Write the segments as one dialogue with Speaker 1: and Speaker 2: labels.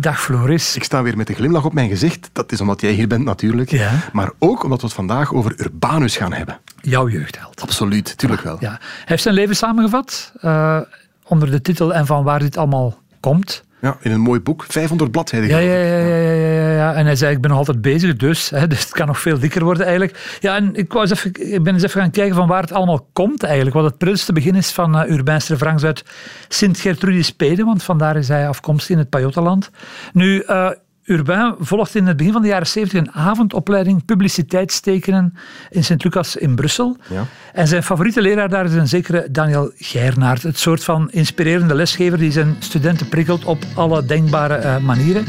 Speaker 1: Dag Floris.
Speaker 2: Ik sta weer met een glimlach op mijn gezicht. Dat is omdat jij hier bent natuurlijk.
Speaker 1: Ja.
Speaker 2: Maar ook omdat we het vandaag over Urbanus gaan hebben.
Speaker 1: Jouw jeugdheld.
Speaker 2: Absoluut, tuurlijk wel.
Speaker 1: Ja. Hij heeft zijn leven samengevat eh, onder de titel En van waar dit allemaal komt.
Speaker 2: Ja, in een mooi boek, 500 bladzijden.
Speaker 1: Ja, ja, ja, ja, ja, ja, ja. En hij zei, ik ben nog altijd bezig, dus, hè, dus het kan nog veel dikker worden eigenlijk. Ja, en ik, wou eens even, ik ben eens even gaan kijken van waar het allemaal komt eigenlijk. Wat het prilste begin is van uh, Urbain Strevrangs uit Sint-Gertrudis Pede, want vandaar is hij afkomstig in het Pajottenland. Nu, eh, Urbain volgt in het begin van de jaren 70 een avondopleiding publiciteitstekenen in Sint-Lucas in Brussel.
Speaker 2: Ja.
Speaker 1: En zijn favoriete leraar daar is een zekere Daniel Geirnaert. Het soort van inspirerende lesgever die zijn studenten prikkelt op alle denkbare eh, manieren.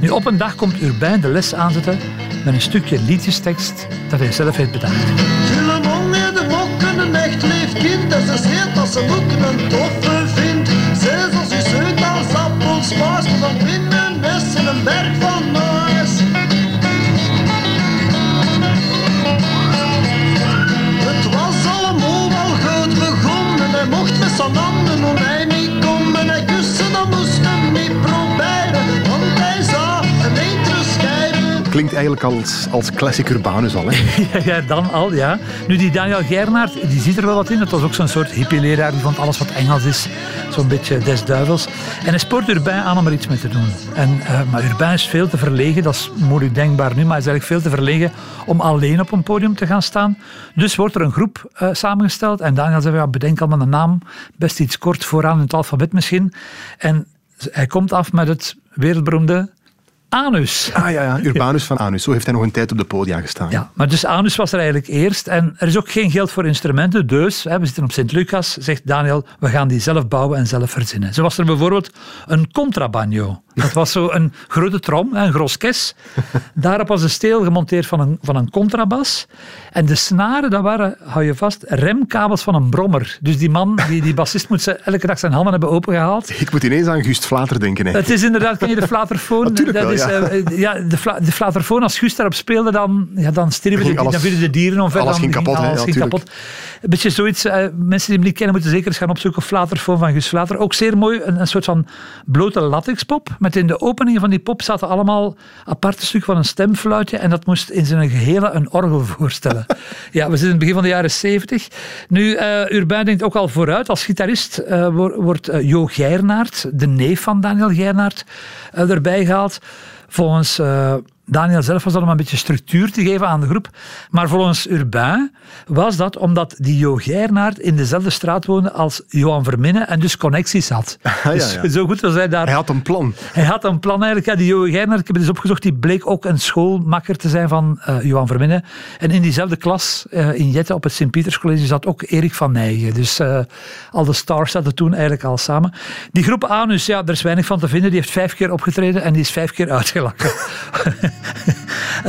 Speaker 1: Nu, op een dag komt Urbain de les aanzetten met een stukje liedjestekst dat hij zelf heeft bedacht.
Speaker 3: De mokken, een echt lief kind. En ze dat ze mokken een toffe vindt. Zij als u zoet als appelspaas. Van binnen
Speaker 2: Klinkt eigenlijk als, als classic Urbanus al. Hè?
Speaker 1: Ja, dan al, ja. Nu, die Daniel Geirnaert, die ziet er wel wat in. Dat was ook zo'n soort hippie-leraar die vond alles wat Engels is. Zo'n beetje des duivels. En hij spoort Urbain aan om er iets mee te doen. En, eh, maar Urbain is veel te verlegen. Dat is moeilijk denkbaar nu, maar hij is eigenlijk veel te verlegen om alleen op een podium te gaan staan. Dus wordt er een groep eh, samengesteld. En Daniel zei, ja, bedenk allemaal een naam. Best iets kort vooraan in het alfabet misschien. En hij komt af met het wereldberoemde Anus.
Speaker 2: Ah ja, ja, Urbanus van Anus. Zo heeft hij nog een tijd op de podia gestaan.
Speaker 1: Ja, maar dus Anus was er eigenlijk eerst. En er is ook geen geld voor instrumenten. Dus, hè, we zitten op Sint-Lucas, zegt Daniel, we gaan die zelf bouwen en zelf verzinnen. Zo was er bijvoorbeeld een contrabanjo. Dat was zo een grote trom, een gros kes. Daarop was een steel gemonteerd van een, van een contrabas. En de snaren, dat waren, hou je vast, remkabels van een brommer. Dus die man, die, die bassist, moet ze elke dag zijn handen hebben opengehaald.
Speaker 2: Ik moet ineens aan Gust Vlater denken. Hè.
Speaker 1: Het is inderdaad, ken je de flaterfoon?
Speaker 2: Natuurlijk
Speaker 1: dat
Speaker 2: wel,
Speaker 1: is,
Speaker 2: ja.
Speaker 1: eh, ja, de, fla, de flaterfoon, als Guus daarop speelde, dan, ja, dan stierven de, dan de dieren omver.
Speaker 2: alles
Speaker 1: dan
Speaker 2: ging kapot?
Speaker 1: Alles ging kapot. Een beetje zoiets, eh, mensen die hem niet kennen moeten zeker eens gaan opzoeken, flaterfoon van Guus Vlater. Ook zeer mooi, een, een soort van blote latexpop, met in de opening van die pop zaten allemaal aparte stukken van een stemfluitje en dat moest in zijn gehele een orgel voorstellen. ja, we zitten in het begin van de jaren zeventig. Nu, eh Urbain denkt ook al vooruit. Als gitarist eh, wo- wordt Jo Geirnaert, de neef van Daniel Geirnaert, erbij gehaald. Volgens Daniel zelf was dat om een beetje structuur te geven aan de groep. Maar volgens Urbain was dat omdat die Jo Geirnaert in dezelfde straat woonde als Johan Verminne en dus connecties had.
Speaker 2: ja,
Speaker 1: Dus
Speaker 2: ja.
Speaker 1: zo goed was hij daar.
Speaker 2: Hij had een plan.
Speaker 1: Hij had een plan eigenlijk. Ja, die Johan Geirnaert, ik heb het eens opgezocht, die bleek ook een schoolmakker te zijn van eh, Johan Verminne. En in diezelfde klas eh, in Jette op het Sint-Pieterscollege zat ook Erik van Nijgen. Dus eh, al de stars zaten toen eigenlijk al samen. Die groep Anus, ja, er is weinig van te vinden. Die heeft vijf keer opgetreden en die is vijf keer uitgelachen.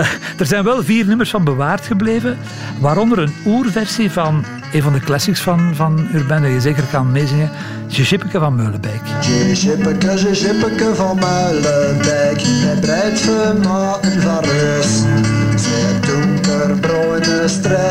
Speaker 1: Er zijn wel vier nummers van bewaard gebleven, waaronder een oerversie van een van de classics van, van Urbain, dat je zeker kan meezingen, Jippeke van Meulenbeek.
Speaker 3: Jippeke, jippeke van Muilenbeek, hij breidt vermaken van rust. Zijn donkerbruine streepjes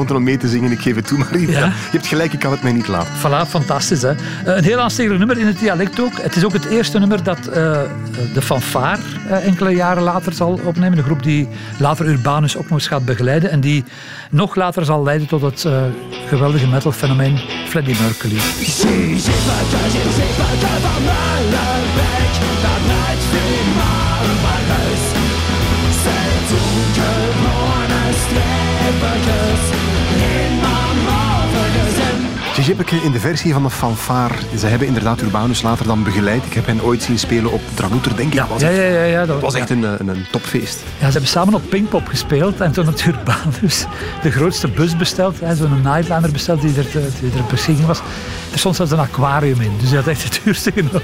Speaker 2: gewoonte om mee te zingen, ik geef het toe, maar je,
Speaker 1: Ja.
Speaker 2: je hebt gelijk, ik kan het mij niet laten.
Speaker 1: Voilà, fantastisch. Hè? Eh, Een heel aanstekelijk nummer in het dialect ook. Het is ook het eerste nummer dat eh, de fanfare eh, enkele jaren later zal opnemen. De groep die later Urbanus ook nog eens gaat begeleiden. En die nog later zal leiden tot het eh, geweldige metalfenomeen Freddie Mercury.
Speaker 2: In de versie van de fanfare. Ze hebben inderdaad Urbanus later dan begeleid. Ik heb hen ooit zien spelen op Dragoeter, denk ik.
Speaker 1: Ja,
Speaker 2: was
Speaker 1: ja, ja, ja, ja,
Speaker 2: Het was echt een, een, een topfeest.
Speaker 1: Ja, ze hebben samen op Pinkpop gespeeld en toen had Urbanus de grootste bus besteld, zo'n Nightliner besteld die er, te- die er beschikking was. Er stond zelfs een aquarium in, dus hij had echt het duurste genomen.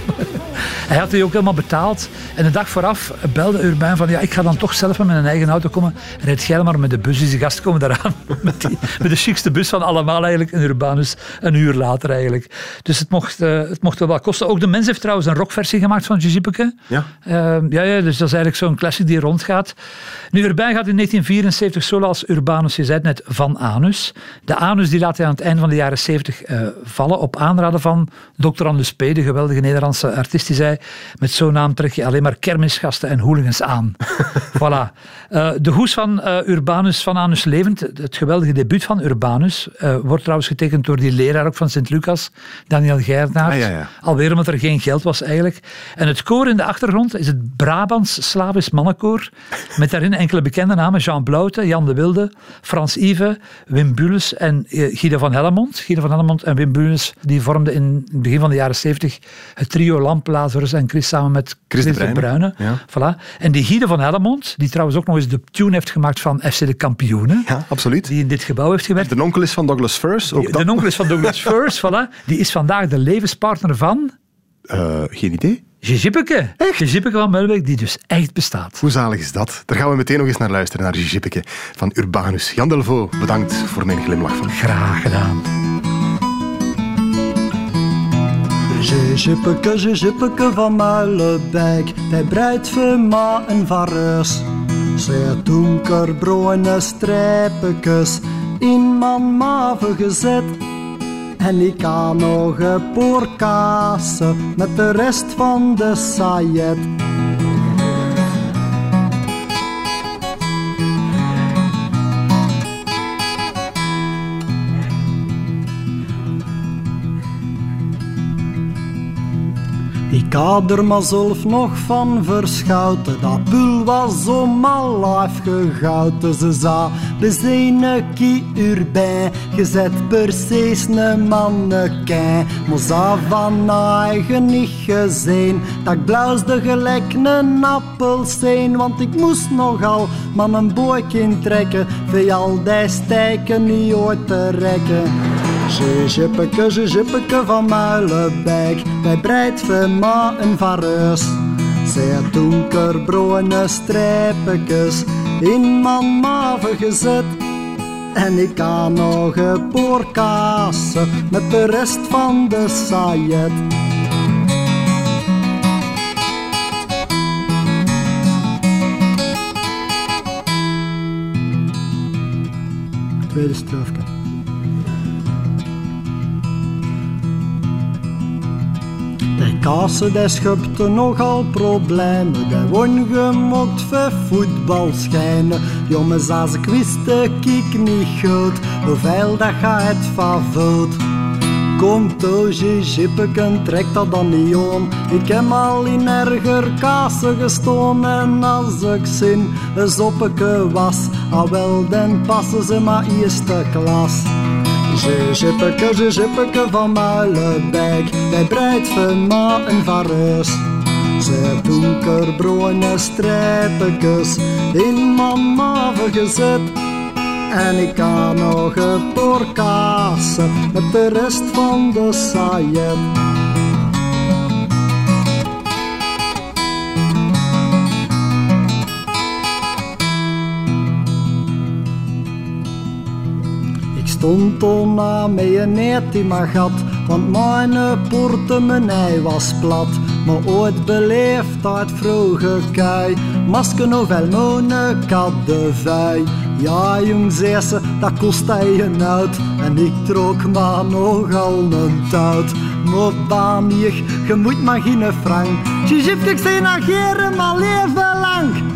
Speaker 1: Hij had die ook helemaal betaald en de dag vooraf belde Urbain van ja, ik ga dan toch zelf met mijn eigen auto komen. Rijd jij maar met de bus, dus die gasten komen daaraan met, die, met de chicste bus van allemaal eigenlijk en Urbanus uur later eigenlijk. Dus het mocht, eh, het mocht wel wat kosten. Ook de mens heeft trouwens een rockversie gemaakt van Gizippeke.
Speaker 2: Ja.
Speaker 1: Ehm, ja, ja, dus dat is eigenlijk zo'n classic die rondgaat. Nu, Urbain gaat in 1974 solo als Urbanus, je zei het net, van Anus. De Anus die laat hij aan het einde van de jaren 70 eh, vallen op aanraden van Dr. Anders P., de geweldige Nederlandse artiest, die zei met zo'n naam trek je alleen maar kermisgasten en hooligans aan. voilà. Eh, de hoes van Urbanus van Anus Levend, het geweldige debuut van Urbanus, wordt trouwens getekend door die leraar ook van Sint-Lucas, Daniel Geirnaert.
Speaker 2: Ah, ja, ja.
Speaker 1: Alweer omdat er geen geld was eigenlijk. En het koor in de achtergrond is het Brabants Slavisch Mannenkoor. Met daarin enkele bekende namen. Jean Blouten, Jan de Wilde, Frans Ive, Wim Bules en eh, Guido van Hellemond. Guido van Hellemond en Wim Bules die vormden in het begin van de jaren 70 het trio Lamp, Lazarus en Chris samen met
Speaker 2: Chris
Speaker 1: Chris de
Speaker 2: Bruyne. Ja.
Speaker 1: Voilà. En die Guido van Hellemond, die trouwens ook nog eens de tune heeft gemaakt van FC de Kampioenen.
Speaker 2: Ja, absoluut.
Speaker 1: Die in dit gebouw heeft gewerkt.
Speaker 2: De onkel is van Douglas First. Ook.
Speaker 1: De onkel is van Douglas First, voilà. Die is vandaag de levenspartner van
Speaker 2: Eh, geen idee.
Speaker 1: Gijippeke. Gijippeke van Melbeek, die dus echt bestaat.
Speaker 2: Hoe zalig is dat? Daar gaan we meteen nog eens naar luisteren, naar Gijippeke van Urbanus. Jan Delvaux, bedankt voor mijn glimlach van.
Speaker 1: Graag gedaan.
Speaker 3: Gijippeke, gijippeke van Muilenbeek, hij breidt voor en van reus. Zij donkerbruine strijpekes in mijn maven gezet. En ik kan nog een paar kazen met de rest van de sajet. Ik had er maar zelf nog van verschoten. Dat bul was zo mal afgegoten. Ze zei, we zijn een urbijn. Gezet precies een mannekijn. Maar ze van eigen niet gezien. Dat ik gelijk een appelsteen. Want ik moest nogal maar een boekje trekken. Voor al die stijken niet ooit te rekken. Zijippeke, zijippeke van Muilenbeek, wij breidt van ma en van reus. Zij donkerbruine strijpekes in mijn maven gezet. En ik kan nog een paar kazen met de rest van de sajet. Tweede stroofje. Kassen die schupte nogal problemen. Die won gemokt voor voetbalschijnen. Jongens, als ik wist, ik niet goed. Hoeveel dat gaat van voet. Kom toosje, jippeken, trek dat dan niet om. Ik heb al in erger kassen gestoon. En als ik zin een zoppeke was, al wel, dan passen ze maar eerste klas. Zijippeke, zijippeke van Muilenbeek, wij breidt van ma en van reus. Zij donkerbruine strijpekes in maven gezet. En ik kan nog een paar kazen met de rest van de sajet. Al na een net in mijn gat, want mijn portemonnee was plat. Maar ooit beleefd uit vroege masker nog wel mijn kaddevij. Ja, jong, ze, dat kost hij een uit. En ik trok maar nogal een tout. Maar baan hier, je moet maar geen frank. Je ziet, ik ageren, maar leven lang.